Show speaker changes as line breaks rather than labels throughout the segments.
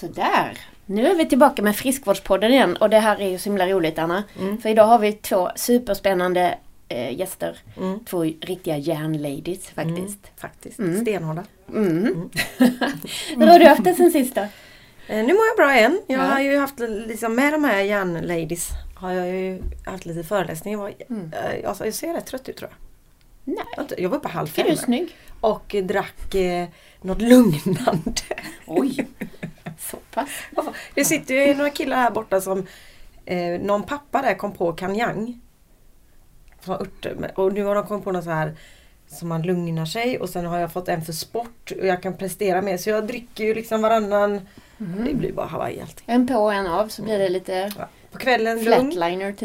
Sådär. Nu är vi tillbaka med Friskvårdspodden igen och det här är ju så himla roligt Anna.
Mm.
För idag har vi två superspännande eh, gäster.
Mm.
Två riktiga järnladies faktiskt.
Mm, faktiskt.
Mm.
Stenhårda.
Mm. Hur har du haft det sen sista?
Eh, nu mår jag bra igen. Jag
Ja.
har ju haft liksom med de här järnladies har jag ju haft lite föreläsningar. Jag,
Mm.
eh, alltså, jag ser rätt trött ut tror jag.
Nej,
Jag var uppe halv
är
fem och drack eh, något lugnande.
Oj, så pass.
Det sitter ju några killar här borta som eh, någon pappa där kom på kanjang. Örter. Och nu har de kommit på något så här som man lugnar sig och sen har jag fått en för sport och jag kan prestera mer. Så jag dricker ju liksom varannan. Det blir bara Hawaii allting.
En på och en av så blir det lite
Ja. På kvällen lugn,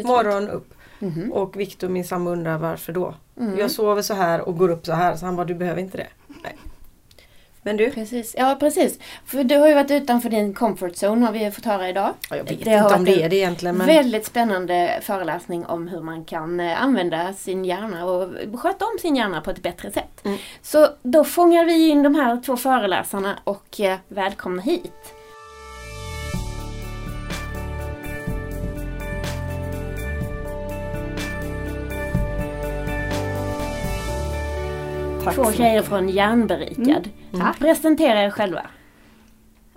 morgon upp.
Mhm.
Och Viktor min sambo undrar varför då?
Mm.
Jag sover så här och går upp så här. Så han bara du behöver inte det. Men du?
Precis, ja precis. För du har ju varit utanför din comfort zone har vi fått höra idag.
Ja, jag vet
Det
inte om det är det egentligen. Men...
Väldigt spännande föreläsning om hur man kan eh, använda sin hjärna och sköta om sin hjärna på ett bättre sätt.
Mm.
Så då fångar vi in de här två föreläsarna och eh, välkomna hit.
Tack
Två tjejer
mycket.
från Järnberikad.
Tack.
Presentera er själva.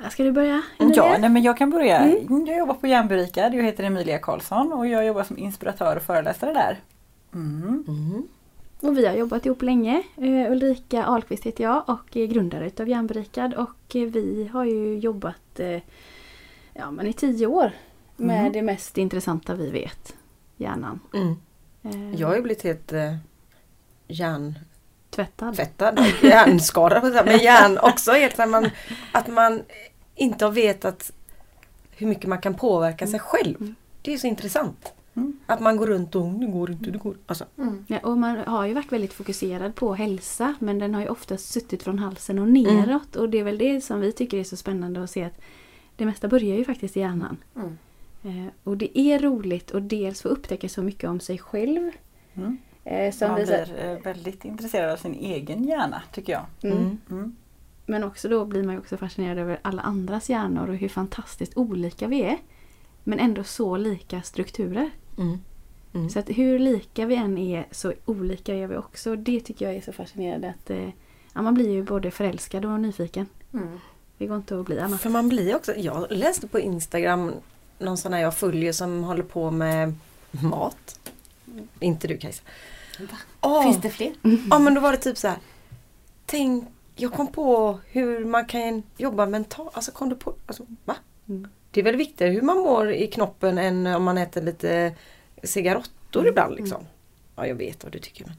Ska du börja?
Ja, nej, men jag kan börja. Jag jobbar på Järnberikad. Jag heter Emilia Karlsson och jag jobbar som inspiratör och föreläsare där. Mm.
Mm.
Och vi har jobbat ihop länge. Uh, Ulrika Ahlqvist heter jag och är grundare utav Järnberikad och vi har ju jobbat eh, ja, men i tio år med
Mm.
det mest intressanta vi vet. Hjärnan.
Mm.
Eh,
Jag har ju blivit helt eh, hjärntvättad
Tvättad.
och hjärnskadad. Men hjärn också helt här, man, att man inte har vetat hur mycket man kan påverka sig själv.
Mm.
Det är så intressant.
Mm.
Att man går runt och det går inte, det går alltså,
Mm.
Ja, och man har ju varit väldigt fokuserad på hälsa men den har ju oftast suttit från halsen och neråt och det är väl det som vi tycker är så spännande att se att det mesta börjar ju faktiskt i hjärnan.
Mm.
Eh, och det är roligt att dels få upptäcka så mycket om sig själv. Eh, som
Man
vi,
blir eh, väldigt intresserad av sin egen hjärna tycker jag.
mm.
Mm.
Mm.
Men också då blir man ju också fascinerad över alla andras hjärnor och hur fantastiskt olika vi är. Men ändå så lika strukturer.
mm. Mm.
Så att hur lika vi än är så olika är vi också. Och det tycker jag är så fascinerande att eh, ja, man blir ju både förälskad och nyfiken.
Mm.
Det går inte att bli annat.
För man blir också, jag läste på Instagram någon sån här jag följer som håller på med mat. Inte du Kajsa.
Va?
Åh,
Finns det fler?
Ja men då var det typ så här. Tänk, jag kom på hur man kan jobba mentalt. Alltså kom du på, alltså, va?
Mm.
Det är väl viktigare hur man mår i knoppen än om man äter lite cigarettor ibland liksom. Ja jag vet vad du tycker men.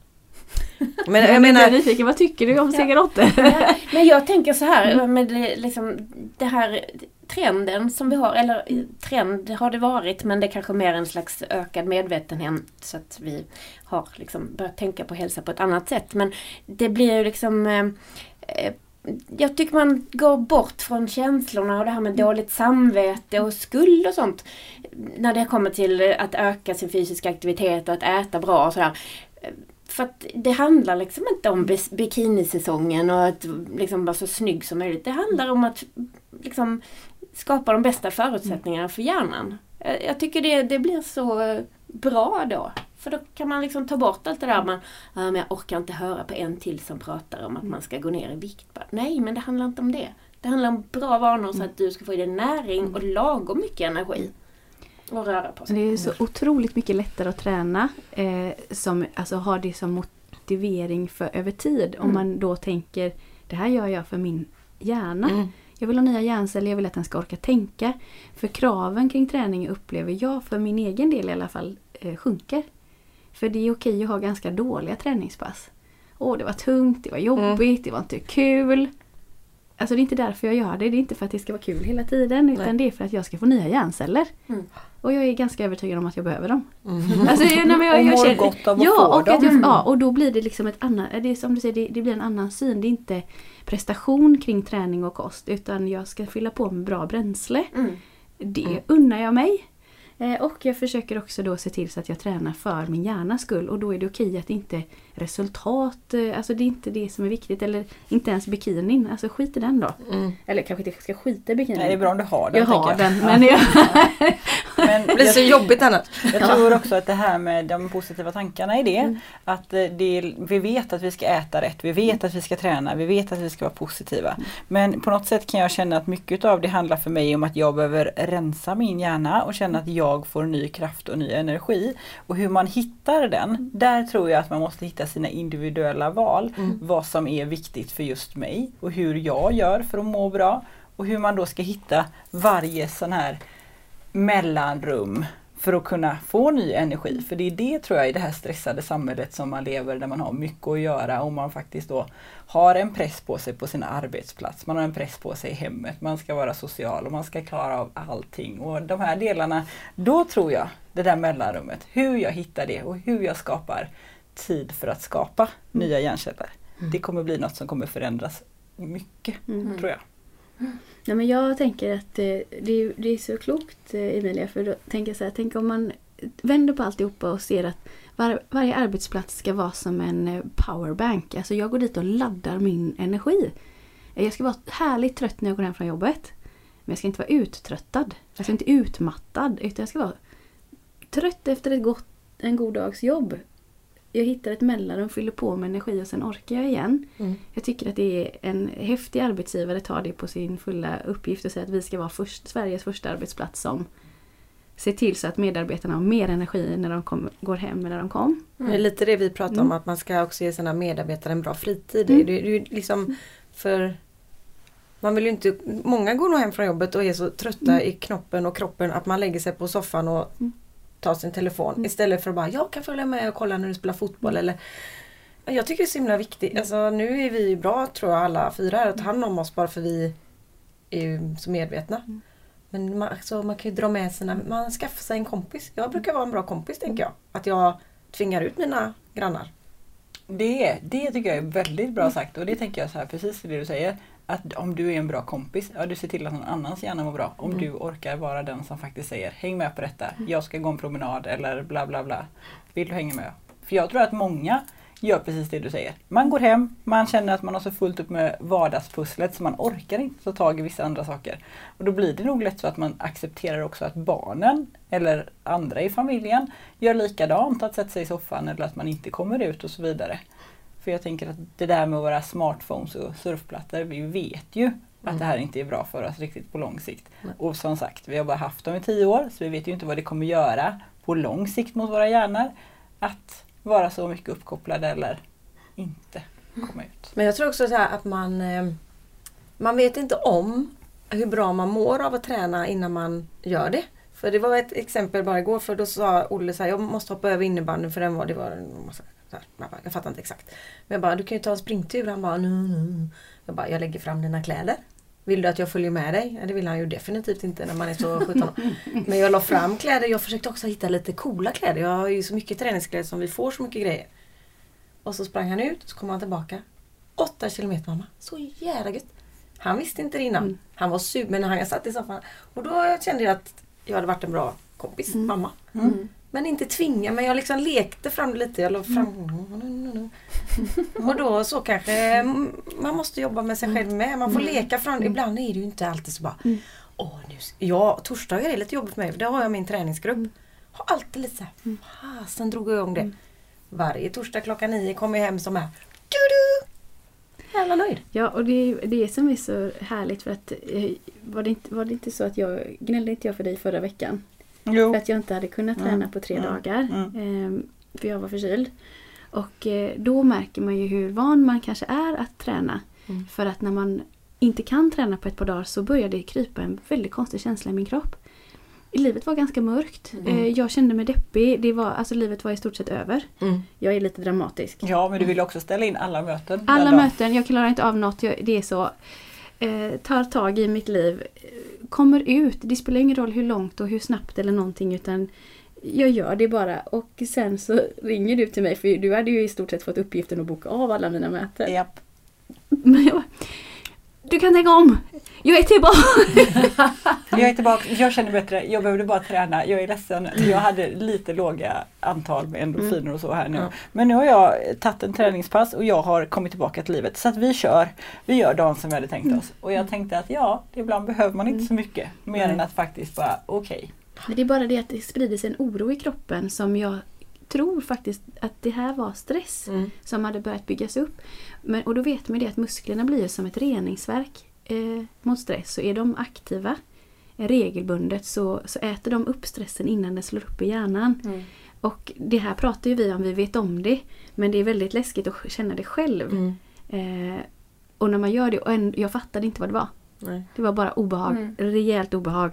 Men jag
Jag är
menar,
nyfiken, vad tycker du om
Ja.
cigaretter?
Ja, Men jag tänker så här med det, liksom, det här trenden som vi har, eller trend har det varit men det är kanske mer en slags ökad medvetenhet så att vi har liksom börjat tänka på hälsa på ett annat sätt. Men det blir ju liksom eh, eh, jag tycker man går bort från känslorna och det här med dåligt samvete och skuld och sånt. När det kommer till att öka sin fysiska aktivitet och att äta bra och sådär. För att det handlar liksom inte om bikinisäsongen och att liksom vara så snygg som möjligt. Det handlar om att liksom skapa de bästa förutsättningarna för hjärnan. Jag jag tycker det, det blir så eh, bra då. För då kan man liksom ta bort allt det där man, men jag orkar inte höra på en till som pratar om att man ska gå ner i vikt. Nej, men det handlar inte om det. Det handlar om bra vanor så att du ska få i dig näring och lagom mycket energi. Och röra på sig.
Det är så otroligt mycket lättare att träna eh, som alltså, har det som motivering för över tid. Om
Mm.
man då tänker det här gör jag för min hjärna.
Mm.
Jag vill ha nya hjärnceller, jag vill att den ska orka tänka. För kraven kring träning upplever jag för min egen del i alla fall eh, sjunker. För det är okej att ha ganska dåliga träningspass. Åh, det var tungt, det var jobbigt, det var inte kul. Alltså det är inte därför jag gör det. Det är inte för att det ska vara kul hela tiden. Utan
Nej.
det är för att jag ska få nya hjärnceller.
Mm.
Och jag är ganska övertygad om att jag behöver dem.
Mm.
Alltså, jag, nej, jag,
Och mår
känner-
gott av att
ja,
få
och att
dem.
jag, ja, och då blir det liksom ett annat, det är som du säger, det, det blir en annan syn. Det är inte prestation kring träning och kost utan jag ska fylla på med bra bränsle.
Mm.
Det
Mm.
unnar jag mig. Eh, och jag försöker också då se till så att jag tränar för min hjärnas skull och då är det okej att inte resultat, eh, alltså det är inte det som är viktigt eller inte ens bikinin, alltså skit i den då.
Mm.
Eller kanske inte ska skita i bikinin.
Nej, det är bra om du har den.
jag har
tänker
den men jag,
Men
Det blir så
jag,
jobbigt annars.
jag tror också att det här med de positiva tankarna i det,
Mm.
att eh, det, vi vet att vi ska äta rätt, vi vet att vi ska träna, vi vet att vi ska vara positiva.
Mm.
Men på något sätt kan jag känna att mycket av det handlar för mig om att jag behöver rensa min hjärna och känna att jag får ny kraft och ny energi. Och hur man hittar den, där tror jag att man måste hitta sina individuella val. Vad som är viktigt för just mig och hur jag gör för att må bra. Och hur man då ska hitta varje sån här mellanrum för att kunna få ny energi. För det är det tror jag i det här stressade samhället som man lever där man har mycket att göra och man faktiskt då har en press på sig på sin arbetsplats. Man har en press på sig i hemmet. Man ska vara social och man ska klara av allting. Och de här delarna, då tror jag det där mellanrummet, hur jag hittar det och hur jag skapar tid för att skapa nya hjärnceller. Det kommer bli något som kommer förändras mycket,
Mm.
tror jag.
Nej, men jag tänker att det, är- det är så klokt eh, Emilia för då tänker jag så här, tänk om man vänder på alltihopa och ser att var, varje arbetsplats ska vara som en eh, powerbank. Alltså jag går dit och laddar min energi. Eh, jag ska vara härligt trött när jag går hem från jobbet. Men jag ska inte vara uttröttad. Jag ska inte utmattad. Utan jag ska vara trött efter ett gott, en god dags jobb. Jag hittar ett mellanrum, fyller på med energi och sen orkar jag igen.
Mm.
Jag tycker att det är en häftig arbetsgivare tar det på sin fulla uppgift och säger att vi ska vara först, Sveriges första arbetsplats som ser till så att medarbetarna har mer energi när de kom, går hem än när de kom.
Det är lite det vi pratar om att man ska också ge sina medarbetare en bra fritid.
Mm.
Det, är ju liksom för man vill inte, många går nog hem från jobbet och är så trötta i knoppen och kroppen att man lägger sig på soffan och
Mm.
tar sin telefon
Mm.
istället för att bara jag kan följa med och kolla när du spelar fotboll eller Jag tycker det är så himla viktigt. Alltså, nu är vi bra tror jag alla fyra att ta hand om oss bara för vi är ju så medvetna.
Mm.
Men man, alltså, man kan ju dra med sina, man skaffar sig en kompis. Jag brukar vara en bra kompis tänker jag. Att jag tvingar ut mina grannar.
Det, det tycker jag är väldigt bra sagt och det tänker jag så här precis det du säger. Att om du är en bra kompis, ja du ser till att någon annans hjärna mår bra. Om
Mm.
du orkar vara den som faktiskt säger häng med på detta, jag ska gå en promenad eller bla bla bla. Vill du hänga med? För jag tror att många gör precis det du säger. Man går hem, man känner att man har så fullt upp med vardagspusslet så man orkar inte ta tag i vissa andra saker. Och då blir det nog lätt så att man accepterar också att barnen eller andra i familjen gör likadant, att sätta sig i soffan eller att man inte kommer ut och så vidare. För jag tänker att det där med våra smartphones och surfplattor, vi vet ju att det här inte är bra för oss riktigt på lång sikt.
Nej.
Och som sagt, vi har bara haft dem i tio år så vi vet ju inte vad det kommer göra på lång sikt mot våra hjärnor. Att vara så mycket uppkopplade eller inte komma ut.
Men jag tror också så att man eh, Man vet inte om hur bra man mår av att träna innan man gör det. För det var ett exempel bara igår för då sa Olle så här, jag måste hoppa över innebandyn för den var, det var en massa, så här, jag, bara, jag fattar inte exakt. Men jag bara, du kan ju ta en springtur. Han bara, nu, nu. Jag bara, jag lägger fram dina kläder. Vill du att jag följer med dig? Det vill han ju definitivt inte när man är så 17 år. Men jag la fram kläder. Jag försökte också hitta lite coola kläder. Jag har ju så mycket träningskläder som vi får så mycket grejer. Och så sprang han ut, så kom han tillbaka. Åtta kilometer mamma. Så jävla gött. Han visste inte det innan.
Mm.
Han var sur, men han satt i soffan. Och då kände jag att jag hade varit en bra kompis,
Mm.
mamma.
Mm.
Men inte tvinga, men jag liksom lekte fram det lite. Jag la fram... Och då så kanske mm, man måste jobba med sig själv med. Man får leka fram det. Ibland är det ju inte alltid så bara
Mm.
Åh, nu... Ja, torsdagar är lite jobbigt för mig för där har jag min träningsgrupp. Har alltid lite såhär, fasen drog jag igång det. Varje torsdag klockan nio kommer jag hem som är du Jävla nöjd.
Ja, och det är det som är så härligt för att eh, var det, inte, var det inte så att jag gnällde inte jag för dig förra veckan?
Jo.
För att jag inte hade kunnat
Mm.
träna på tre
Mm.
dagar.
Mm.
ehm, För jag var förkyld. Och eh, då märker man ju hur van man kanske är att träna.
Mm.
För att när man inte kan träna på ett par dagar så börjar det krypa en väldigt konstig känsla i min kropp. Livet var ganska mörkt.
Mm.
Eh, Jag kände mig deppig. Det var, alltså livet var i stort sett över.
Mm.
Jag är lite dramatisk.
Ja, men du vill också ställa in alla möten.
Alla möten, jag klarar inte av något. Jag, det är så. Eh, tar tag i mitt liv. Kommer ut. Det spelar ingen roll hur långt och hur snabbt eller någonting utan jag gör det bara. Och sen så ringer du till mig för du hade ju i stort sett fått uppgiften att boka av alla mina möten.
Japp.
Men jag, du kan tänka om! Jag är tillbaka!
Jag är tillbaka, jag känner bättre, jag behövde bara träna, jag är ledsen. Jag hade lite låga antal med endorfiner och så här nu.
Ja.
Men nu har jag tagit en träningspass och jag har kommit tillbaka till livet. Så att vi kör, vi gör dagen som vi hade tänkt oss. Och jag tänkte att ja, ibland behöver man inte så mycket. Mer än att faktiskt bara, okej.
Men det är bara det att det sprider sig en oro i kroppen som jag tror faktiskt att det här var stress
Mm.
som hade börjat byggas upp. Men, och då vet man det att musklerna blir ju som ett reningsverk eh, mot stress. Så är de aktiva regelbundet så, så äter de upp stressen innan den slår upp i hjärnan.
Mm.
Och det här pratar ju vi om, vi vet om det. Men det är väldigt läskigt att känna det själv.
Mm.
Eh, och när man gör det, och en, jag fattade inte vad det var.
Nej.
Det var bara obehag,
Mm.
rejält obehag.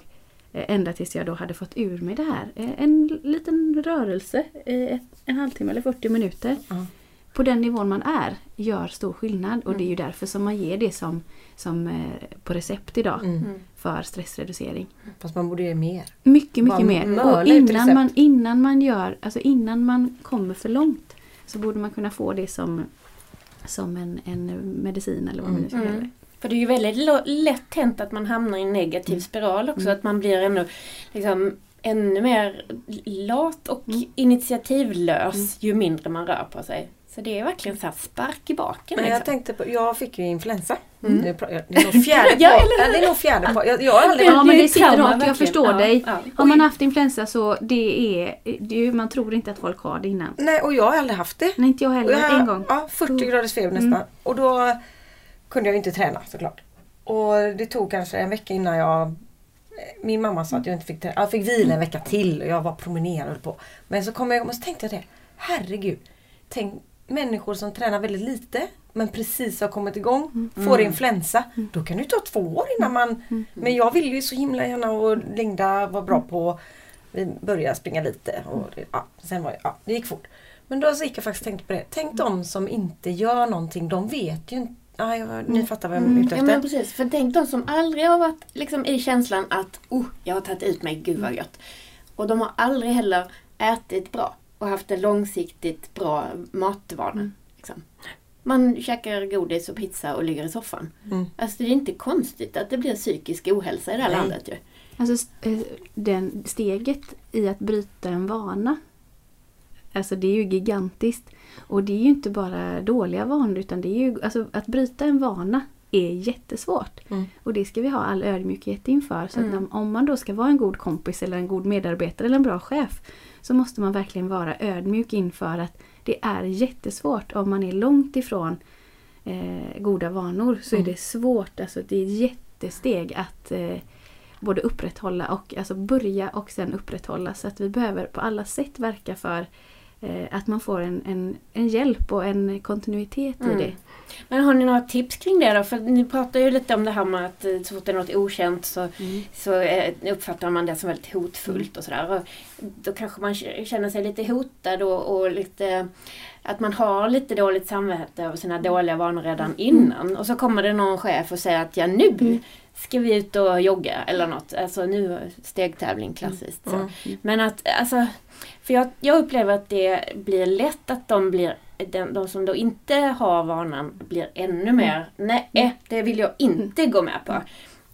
Eh, Ända tills jag då hade fått ur mig det här. Eh, En liten rörelse, eh, ett- en halvtimme eller 40 minuter.
Ja.
På den nivån man är gör stor skillnad och
Mm.
det är ju därför som man ger det som, som på recept idag
Mm.
Mm.
för stressreducering.
Fast man borde ge mer.
Mycket, mycket mer.
mörla
Och innan man, innan man gör, alltså innan man kommer för långt så borde man kunna få det som, som en, en medicin eller vad man nu ska
Mm.
kalla det.
För det är ju väldigt lätt hänt att man hamnar i en negativ spiral också.
Mm.
Att man blir ännu, liksom, ännu mer lat och
Mm.
initiativlös
Mm.
ju mindre man rör på sig. Så det är verkligen så här spark i baken.
Men jag
liksom.
tänkte på, jag fick ju influensa.
Mm.
Det är pra- det är nog fjärde
Ja, eller
det är nog fjärde par. Jag, jag har aldrig
Ja men det sitter rakt, jag förstår
Ja,
dig.
ja.
Har man haft influensa så det är, det är man tror inte att folk har det innan.
Nej och jag har aldrig haft det.
Nej inte jag heller,
jag,
en gång.
Ja, 40
Mm.
graders feber nästan. Och då kunde jag inte träna såklart. Och det tog kanske en vecka innan jag min mamma sa att jag inte fick träna. Jag fick vila en vecka till och jag var promenerade på. Men så kom jag och så tänkte jag det. Herregud. Tänk människor som tränar väldigt lite men precis har kommit igång, får influensa. Då kan det ju ta två år innan man... Men jag ville ju så himla gärna och Linda var bra på... Vi började springa lite och det, ja, sen var jag, ja, det gick fort. Men då så gick jag faktiskt och tänkte på det. Tänk de som inte gör någonting, de vet ju inte... Ja, jag, ni fattar vad jag är ute
Ja
efter.
men precis, för tänk de som aldrig har varit liksom, i känslan att oh, jag har tagit ut mig, gud vad gött. Och de har aldrig heller ätit bra och haft en långsiktigt bra matvana. Liksom. Man käkar godis och pizza och ligger i soffan.
Mm.
Alltså det är inte konstigt att det blir psykisk ohälsa i det här
Nej.
landet ju.
Alltså eh, den steget i att bryta en vana. Alltså det är ju gigantiskt. Och det är ju inte bara dåliga vanor utan det är ju, alltså att bryta en vana är jättesvårt.
Mm.
Och det ska vi ha all ödmjukhet inför. Så
Mm.
om man då ska vara en god kompis eller en god medarbetare eller en bra chef så måste man verkligen vara ödmjuk inför att det är jättesvårt om man är långt ifrån eh, goda vanor så
Mm.
är det svårt, alltså det är ett jättesteg att eh, både upprätthålla och alltså börja och sen upprätthålla. Så att vi behöver på alla sätt verka för att man får en, en, en hjälp och en kontinuitet
Mm.
i det.
Men har ni några tips kring det då? För ni pratar ju lite om det här med att eh, så fort det är något okänt så, så eh, uppfattar man det som väldigt hotfullt och sådär. Och Då kanske man känner sig lite hotad och, och lite att man har lite dåligt samvete över sina dåliga vanor redan innan. Och så kommer det någon chef och säger att ja nu ska vi ut och jogga eller något. Alltså nu stegtävling klassiskt. Så.
Mm.
Men att alltså, för jag, jag upplever att det blir lätt att de blir de, de som då inte har vanan blir ännu mer, nej det vill jag inte gå med på.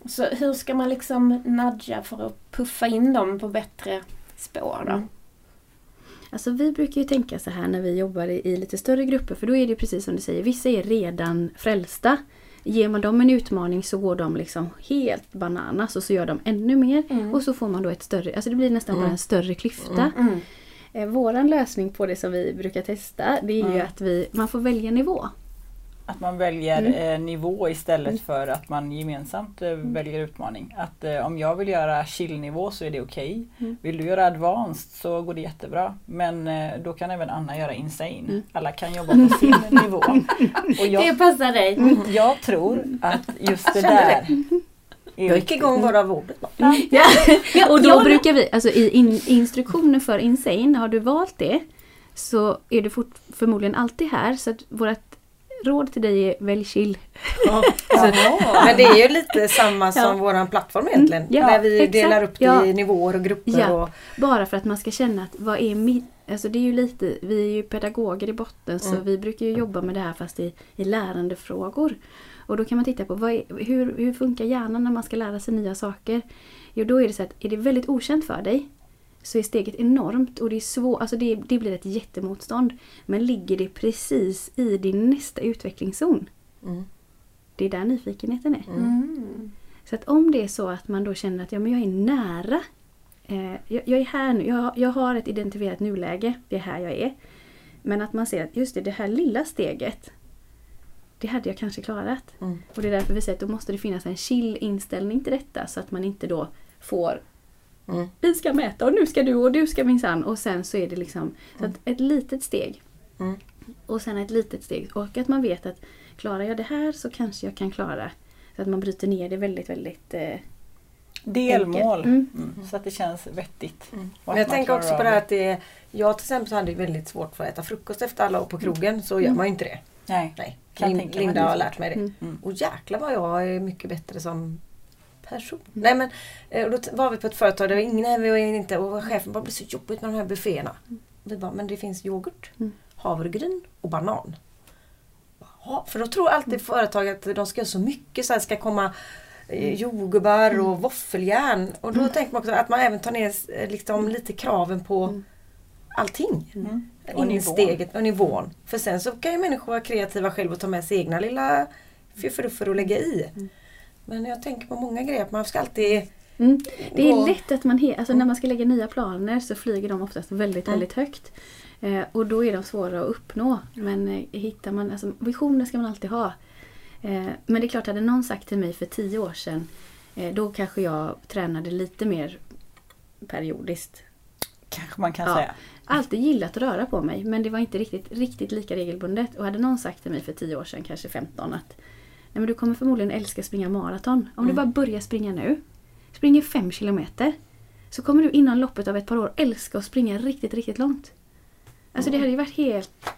Så hur ska man liksom nudga för att puffa in dem på bättre spår då?
Mm.
Alltså vi brukar ju tänka så här när vi jobbar i, i lite större grupper för då är det precis som du säger, vissa är redan frälsta. Ger man dem en utmaning så går de liksom helt bananas och så gör de ännu mer.
Mm.
Och så får man då ett större, alltså det blir nästan bara en större klyfta.
Mm.
Eh, våran lösning på det som vi brukar testa det är ju
Mm.
att vi, man får välja nivå.
Att man väljer
Mm.
eh, nivå istället för att man gemensamt eh, väljer utmaning. Att eh, om jag vill göra chill-nivå så är det okej.
Mm.
Vill du göra advanced så går det jättebra. Men eh, då kan även Anna göra insane.
Mm.
Alla kan jobba på sin nivå. Och
Det
jag,
passar dig.
jag tror att just det där är
Jag gick igång bara av ordet.
Ja. och då brukar vi, alltså i in, instruktionen för Insane, har du valt det så är du fort, förmodligen alltid här. Så att vårt råd till dig är välj chill.
Men det är ju lite samma som
Ja.
våran plattform egentligen.
Ja,
där vi
exakt.
delar upp det
Ja.
i nivåer och grupper.
Ja.
Och,
Bara för att man ska känna att vad är mitt... Alltså det är ju lite, vi är ju pedagoger i botten så
Mm.
vi brukar ju jobba med det här fast i, i lärandefrågor. Och då kan man titta på vad är, hur, hur funkar hjärnan när man ska lära sig nya saker. Jo, då är det så att är det väldigt okänt för dig så är steget enormt och det är svårt, alltså det, det blir ett jättemotstånd. Men ligger det precis i din nästa utvecklingszon,
Mm.
det är där nyfikenheten är.
Mm.
Så att om det är så att man då känner att ja, men jag är nära. Eh, jag, jag är här nu, jag, jag har ett identifierat nuläge, det är här jag är. Men att man ser att just det, det här lilla steget, det hade jag kanske klarat.
Mm.
Och det är därför vi säger att då måste det finnas en chill inställning till detta så att man inte då får
Mm.
vi ska mäta och nu ska du och du ska minsann och sen så är det liksom så att ett litet steg.
Mm.
Och sen ett litet steg och att man vet att klarar jag det här så kanske jag kan klara. Så att man bryter ner det väldigt väldigt eh,
Delmål.
Mm.
Mm. Så att det känns vettigt. Och
Men jag tänker också på det här att det jag till exempel hade väldigt svårt för att äta frukost efter alla år på krogen så gör man ju inte det.
Nej.
Nej. Lin, Linda har lärt mig det.
Mm.
Mm.
Och jäklar vad jag är mycket bättre som person. Nej men eh, och då var vi på ett företag där vi ingen vi var inte och chefen bara det blir så jobbigt med de här bufféerna. Vi bara, men det finns yoghurt,
Mm.
havregryn och banan. Jaha, för då tror alltid företag att de ska göra så mycket, så här ska komma eh, jordgubbar och våffeljärn. Och då tänker man också att man även tar ner eh, liksom, lite kraven på
Mm.
allting.
Mm. Och nivån.
Insteget och nivån. För sen så kan ju människor vara kreativa själva och ta med sig egna lilla fufferuffer och lägga i.
Mm.
Men jag tänker på många grejer, man ska alltid...
Mm. Det är
gå-
lätt att man, he- alltså när man ska lägga nya planer så flyger de oftast väldigt,
Mm.
väldigt högt. Eh, och då är de svåra att uppnå. Men eh, hittar man, alltså, visioner ska man alltid ha. Eh, men det är klart, hade någon sagt till mig för tio år sedan, eh, då kanske jag tränade lite mer periodiskt.
Kanske man kan
Ja.
säga.
Alltid gillat att röra på mig men det var inte riktigt, riktigt lika regelbundet. Och hade någon sagt till mig för 10 år sedan, kanske 15 att Nej men du kommer förmodligen älska springa maraton. Om du bara börjar springa nu, springer 5 kilometer, så kommer du innan loppet av ett par år älska att springa riktigt, riktigt långt. Alltså det hade ju varit helt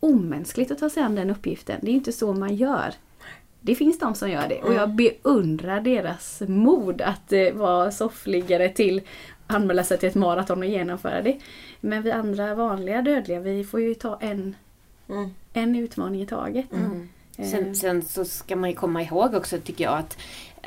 omänskligt att ta sig an den uppgiften. Det är inte så man gör. Det finns de som gör det och jag beundrar deras mod att eh, vara soffliggare till anmäla sig till ett maraton och genomföra det. Men vi andra vanliga dödliga, vi får ju ta en,
Mm.
en utmaning i taget.
Mm.
Eh,
Sen, sen så ska man ju komma ihåg också tycker jag att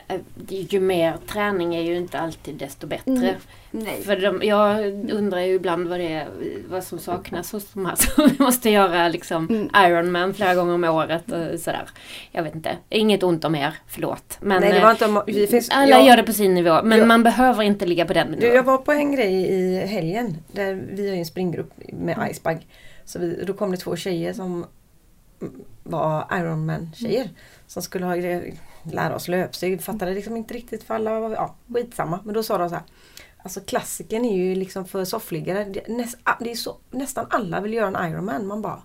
eh, ju mer träning är ju inte alltid desto bättre.
Mm. Nej.
För de, jag undrar ju ibland vad det är, vad som saknas hos de här som måste göra liksom
Mm.
Ironman flera gånger om året och sådär. Jag vet inte. Inget ont om er, förlåt. Men
Nej, det
eh,
var inte om, vi finns,
alla
jag,
gör det på sin nivå. Men
jag-
man behöver inte ligga på den nivån.
jag var på en grej i helgen. Där vi har en springgrupp med Icebug. Så vi, då kom det två tjejer som var Ironman-tjejer. Som skulle ha lära oss löpsteg. Fattade liksom inte riktigt för alla var ja, skitsamma. Men då sa de så här. Alltså klassiken är ju liksom för soffliggare. Det, näst, det är så, nästan alla vill göra en Ironman. Man bara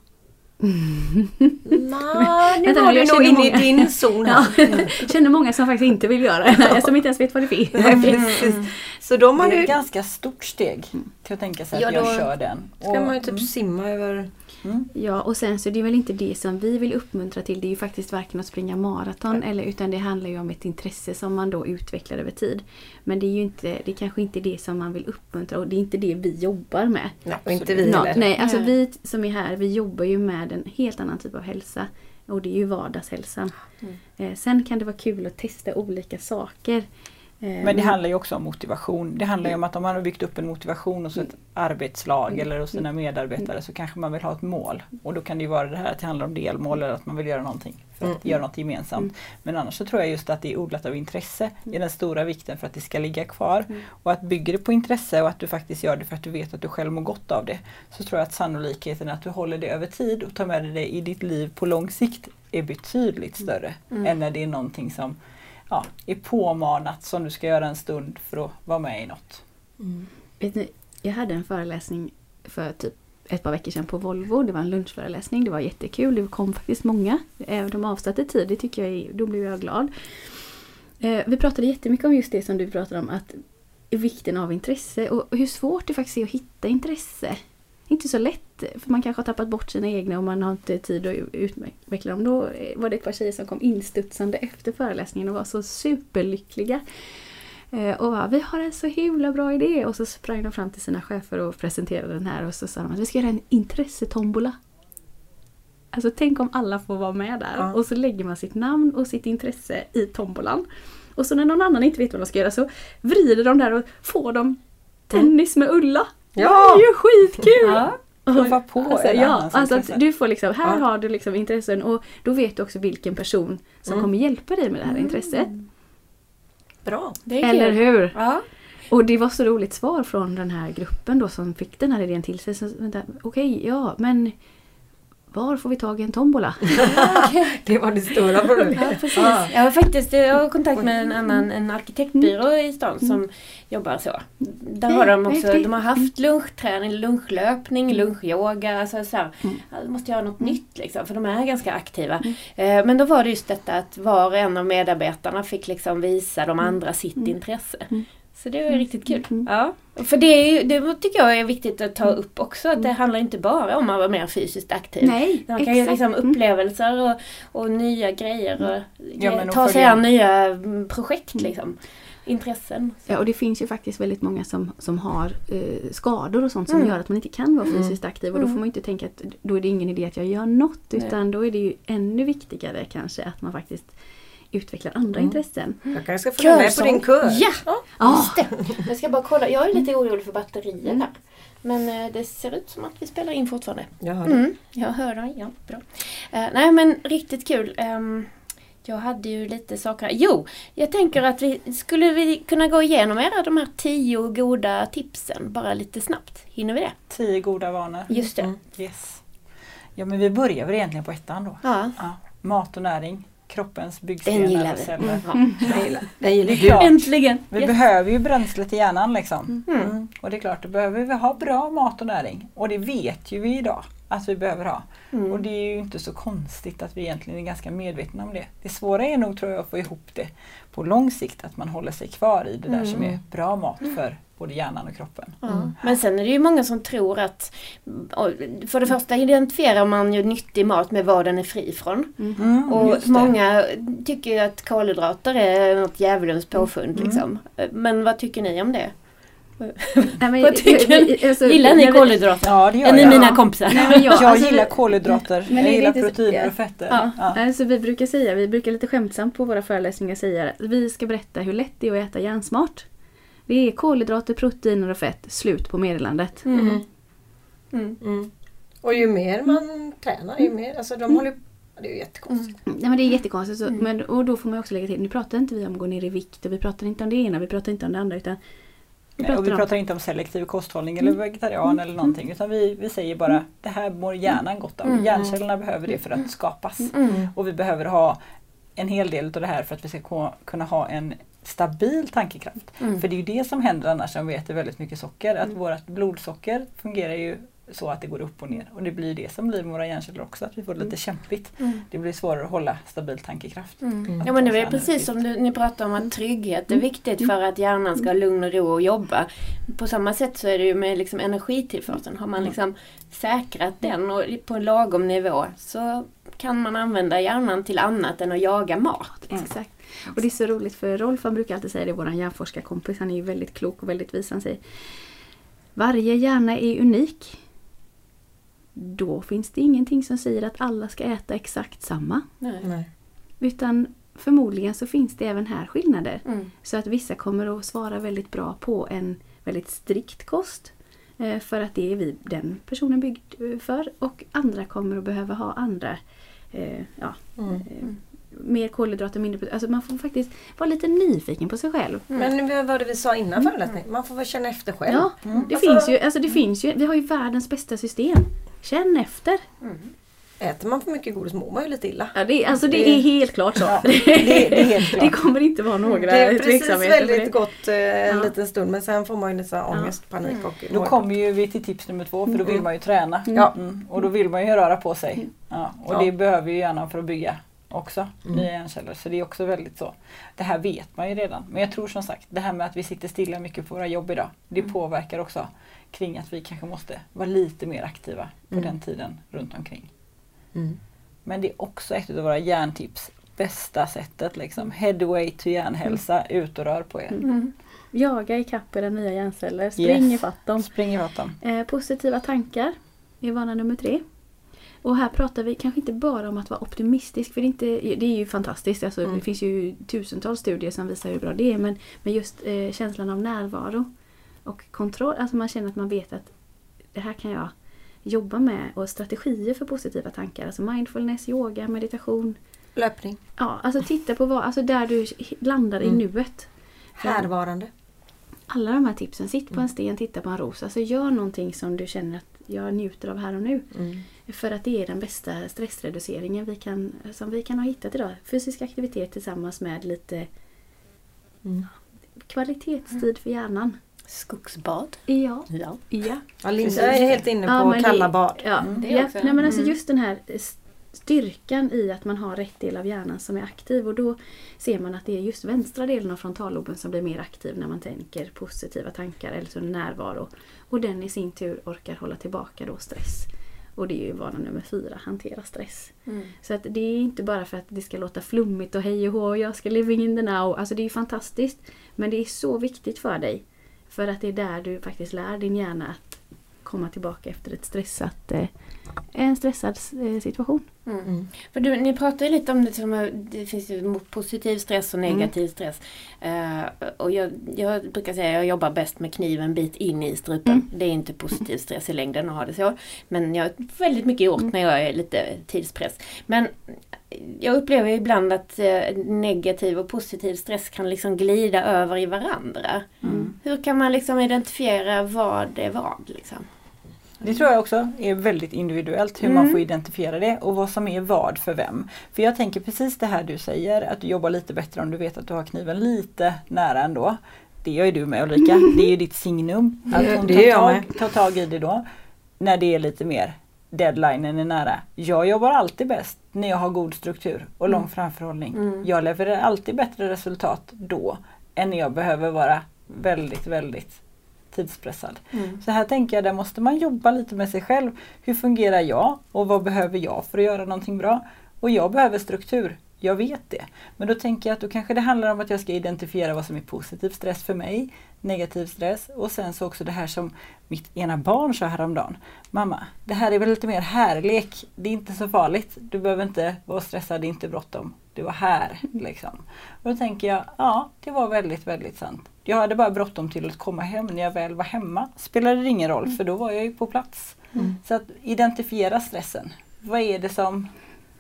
Nej, nu var du
jag
nog
känner
inne i
många.
din zon
Ja,
här.
känner många som faktiskt inte vill göra det. Som inte ens vet vad det är.
Nej, precis. Så de har
Det är
ju,
ett ganska stort steg till att tänka sig
Ja,
att jag kör den.
ska man ju typ simma över
mm.
Ja, och sen så är det väl inte det som vi vill uppmuntra till. Det är ju faktiskt varken att springa maraton eller utan det handlar ju om ett intresse som man då utvecklar över tid. Men det är ju inte, det är kanske inte det som man vill uppmuntra och det är inte det vi jobbar med.
Nej, och inte vi heller.
nej, alltså vi som är här, vi jobbar ju med en helt annan typ av hälsa. Och det är ju vardagshälsan.
Mm.
Eh, sen kan det vara kul att testa olika saker. Eh,
Men det handlar ju också om motivation. Det handlar ju om att om man har byggt upp en motivation hos
Mm.
ett arbetslag eller hos sina medarbetare så kanske man vill ha ett mål. Och då kan det ju vara det här att det handlar om delmål eller att man vill göra någonting för att
Mm.
göra något gemensamt. Men annars så tror jag just att det är odlat av intresse är den stora vikten för att det ska ligga kvar. Och att bygga det på intresse och att du faktiskt gör det för att du vet att du själv mår gott av det. Så tror jag att sannolikheten att du håller det över tid och tar med dig det i ditt liv på lång sikt är betydligt större
Mm.
än när det är någonting som ja, är påmanat som du ska göra en stund för att vara med i något. Mm.
Vet ni, jag hade en föreläsning för typ ett par veckor sedan på Volvo. Det var en lunchföreläsning. Det var jättekul. Det kom faktiskt många. Även de avsatte tid. Det tycker jag är, då blev jag glad. Eh, vi pratade jättemycket om just det som du pratade om. att Vikten av intresse och hur svårt det faktiskt är att hitta intresse. Inte så lätt. För man kanske har tappat bort sina egna och man har inte tid att utveckla dem. Då var det ett par tjejer som kom instudsande efter föreläsningen och var så superlyckliga. Eh, Och bara, vi har en så himla bra idé. Och så sprang de fram till sina chefer och presenterade den här och så sa de att vi ska göra en intressetombola. Alltså tänk om alla får vara med där
Ja.
och så lägger man sitt namn och sitt intresse i tombolan. Och så när någon annan inte vet vad de ska göra så vrider de där och får de tennis med Ulla.
Ja!
Det är ju skitkul!
Ja, prova på
Alltså,
en
ja, alltså att du får liksom, här
Ja.
har du liksom intressen och då vet du också vilken person som
Mm.
kommer hjälpa dig med det här intresset.
Bra.
Det är
Eller
kul.
hur?
Ja.
Och det var så roligt svar från den här gruppen då som fick den här idén till sig. Okej, ja men var får vi tag i en tombola?
Det var det stora problemet.
Ja, precis.
Ja.
Jag har faktiskt jag har kontakt med en annan en arkitektbyrå i stan som jobbar så. Där har de också, de har haft lunchträning, lunchlöpning, lunchyoga. Alltså så här, ja, de måste göra något nytt liksom, för de är ganska aktiva. Eh, Men då var det just detta att var och en av medarbetarna fick liksom visa de andra sitt intresse. Så det var riktigt kul. Ja. För det, är ju, det tycker jag är viktigt att ta upp också, att det handlar inte bara om att vara mer fysiskt aktiv.
Nej,
Man kan ju
exakt.
liksom
Mm.
upplevelser och, och nya grejer och
Ja,
ta sig an nya mm, projekt liksom. Intressen.
Ja, och det finns ju faktiskt väldigt många som, som har eh, skador och sånt som
Mm.
gör att man inte kan vara fysiskt aktiv. Och då får man ju inte tänka att då är det ingen idé att jag gör något.
Nej.
Utan då är det ju ännu viktigare kanske att man faktiskt utvecklar andra intressen.
Jag kanske ska följa med på din kör.
Ja!
Ja.
Just det! Jag ska bara kolla, jag är lite orolig för batterier här. Men eh, det ser ut som att vi spelar in fortfarande.
Jag hör det.
Mm, jag hör dig, ja bra. Eh, nej men riktigt kul. Ehm, jag hade ju lite saker. Jo, jag tänker att vi skulle vi kunna gå igenom era de här tio goda tipsen bara lite snabbt. Hinner vi det?
Tio goda vanor.
Just det.
Mm.
Yes. Ja men vi börjar väl egentligen på ettan då.
Ja.
Ja. Mat och näring, kroppens
Den
byggstenar
gillar
och
vi.
celler.
Ja.
Jag gillar, jag gillar
Det är klart.
Äntligen!
Vi
Yes.
behöver ju bränslet i hjärnan liksom.
Mm.
Mm. Och det är klart, då behöver vi ha bra mat och näring. Och det vet ju vi idag att vi behöver ha.
Mm.
Och det är ju inte så konstigt att vi egentligen är ganska medvetna om det. Det svåra är nog tror jag att få ihop det på lång sikt, att man håller sig kvar i det där som är bra mat för både hjärnan och kroppen.
Ja. Men sen är det ju många som tror att för det första identifierar man ju nyttig mat med vad den är fri från.
Mm,
Och många tycker ju att kolhydrater är något djävulens påfund.
Mm.
Liksom. Men vad tycker ni om det?
Nej, men,
Vad tycker ni?
alltså,
Gillar ni kolhydrater?
Ja det gör
Är ni
jag.
mina kompisar?
Nej, men jag,
Jag
alltså,
gillar kolhydrater,
Men
jag
är
gillar proteiner och fetter.
Ja,
Ja.
Alltså, vi brukar säga, vi brukar lite skämtsamt på våra föreläsningar säga att vi ska berätta hur lätt det är att äta hjärnsmart. Det är kolhydrater, proteiner och fett, slut på meddelandet.
Mm.
Mm.
Mm.
Mm. Och ju mer man tränar, ju mer, alltså de håller Det är ju jättekonstigt.
Nej men det är jättekonstigt. Så,
Mm.
men, och då får man också lägga till, nu pratar inte vi om att gå ner i vikt och vi pratar inte om det ena, vi pratar inte om det andra utan vi
Nej, och vi
om-
pratar inte om selektiv kosthållning eller vegetarian eller någonting utan vi, vi säger bara det här mår hjärnan gott av.
Mm.
Hjärncellerna behöver det för att skapas.
Mm.
Och vi behöver ha en hel del av det här för att vi ska kunna ha en stabil tankekraft.
Mm.
För det är ju det som händer annars om vi äter väldigt mycket socker. Att vårt blodsocker fungerar ju så att det går upp och ner. Och det blir det som blir med våra hjärnceller också, att vi får det lite kämpigt.
Mm.
Det blir svårare att hålla stabil tankekraft.
Mm. Ja men det är precis som du, ni pratar om att trygghet är viktigt för att hjärnan ska ha lugn och ro och jobba. På samma sätt så är det ju med liksom energitillförseln. Har man liksom säkrat den och på en lagom nivå så kan man använda hjärnan till annat än att jaga mat.
Exakt. Och det är så roligt för Rolf han brukar alltid säga det, vår hjärnforskarkompis, han är ju väldigt klok och väldigt vis. Han säger Varje hjärna är unik. Då finns det ingenting som säger att alla ska äta exakt samma.
Nej.
Utan förmodligen så finns det även här skillnader.
Mm.
Så att vissa kommer att svara väldigt bra på en väldigt strikt kost. eh, För att det är vi, den personen byggd eh, för. Och andra kommer att behöva ha andra eh, ja,
Mm.
eh, mer kolhydrater, mindre. Alltså man får faktiskt vara lite nyfiken på sig själv.
Men nu, vad var det vi sa innan föreläsningen? Man får väl känna efter själv.
Ja, det,
Alltså-
finns ju, alltså det finns ju, vi har ju världens bästa system. Känn efter.
Äter man för mycket godis mår man ju lite illa.
Ja, det, alltså det
Det-
är helt klart så.
Ja, det, det är helt
Det
klart.
kommer inte vara några
Det är precis
tveksamheter.
väldigt
det.
gott eh, en
Ja.
liten stund men sen får man ju lite så ångest, panik och
Då kommer ju vi till tips nummer två för då vill man ju träna.
Ja.
Mm. Och då vill man ju röra på sig. Ja. Och
Ja.
det behöver ju hjärnan för att bygga också
Mm.
nya hjärnceller. Så det är också väldigt så. Det här vet man ju redan. Men jag tror som sagt det här med att vi sitter stilla mycket på våra jobb idag. Det
Mm.
påverkar också kring att vi kanske måste vara lite mer aktiva på
Mm.
den tiden runt omkring.
Mm.
Men det är också ett av våra hjärntips. Bästa sättet liksom. Headway to hjärnhälsa. Ut och rör på er.
Mm.
Jaga ikapp era nya hjärnceller, spring
Yes.
ifatt dem.
Spring ifatt dem.
Eh, positiva tankar är vana nummer tre. Och här pratar vi kanske inte bara om att vara optimistisk, för det är, inte, det är ju fantastiskt. Alltså,
Mm.
Det finns ju tusentals studier som visar hur bra det är. Men, men just eh, känslan av närvaro och kontroll, alltså man känner att man vet att det här kan jag jobba med. Och strategier för positiva tankar, alltså mindfulness, yoga, meditation.
Löpning.
Ja, alltså titta på vad, alltså där du landar i
Mm.
nuet.
Härvarande.
Alla de här tipsen, sitt på en sten, titta på en ros. Alltså gör någonting som du känner att jag njuter av här och nu.
Mm.
För att det är den bästa stressreduceringen vi kan, som vi kan ha hittat idag. Fysisk aktivitet tillsammans med lite
Mm.
kvalitetstid för hjärnan.
Skogsbad.
Ja.
Ja.
ja.
Ja, Linda är helt inne på
det-
kalla bad.
Ja,
Mm, det
ja. Nej, men alltså
Mm.
just den här styrkan i att man har rätt del av hjärnan som är aktiv och då ser man att det är just vänstra delen av frontalloben som blir mer aktiv när man tänker positiva tankar eller så närvaro. Och den i sin tur orkar hålla tillbaka då stress. Och det är ju vana nummer fyra, hantera stress.
Mm.
Så att det är inte bara för att det ska låta flummigt och hej och hå, jag ska living in the now. Alltså det är fantastiskt. Men det är så viktigt för dig. För att det är där du faktiskt lär din hjärna att komma tillbaka efter ett stressat, eh, en stressad eh, situation.
Mm.
Mm.
För du, ni pratar ju lite om det som det finns ju positiv stress och negativ stress. Eh, och jag, jag brukar säga att jag jobbar bäst med kniven en bit in i strupen.
Mm.
Det är inte positiv stress i längden att ha det så. Men jag har väldigt mycket gjort när jag är lite tidspress. Men jag upplever ibland att negativ och positiv stress kan liksom glida över i varandra.
Mm.
Hur kan man liksom identifiera vad är vad? Liksom?
Det tror jag också är väldigt individuellt hur
Mm.
man får identifiera det och vad som är vad för vem. För jag tänker precis det här du säger, att du jobbar lite bättre om du vet att du har kniven lite nära ändå. Det gör ju du med Ulrika, det är ju ditt signum. Att hon tar, tag, tar tag i det då. När det är lite mer deadlinen är nära. Jag jobbar alltid bäst när jag har god struktur och lång framförhållning.
Mm.
Jag levererar alltid bättre resultat då än när jag behöver vara väldigt, väldigt tidspressad.
Mm.
Så här tänker jag, där måste man jobba lite med sig själv. Hur fungerar jag och vad behöver jag för att göra någonting bra? Och jag behöver struktur, jag vet det. Men då tänker jag att då kanske det handlar om att jag ska identifiera vad som är positiv stress för mig, negativ stress och sen så också det här som mitt ena barn sa häromdagen. Mamma, det här är väl lite mer härlek, det är inte så farligt. Du behöver inte vara stressad, det är inte bråttom. Du var här liksom. Och då tänker jag, ja det var väldigt, väldigt sant. Jag hade bara bråttom till att komma hem. När jag väl var hemma spelade det ingen roll för då var jag ju på plats.
Mm.
Så att identifiera stressen. Vad är det som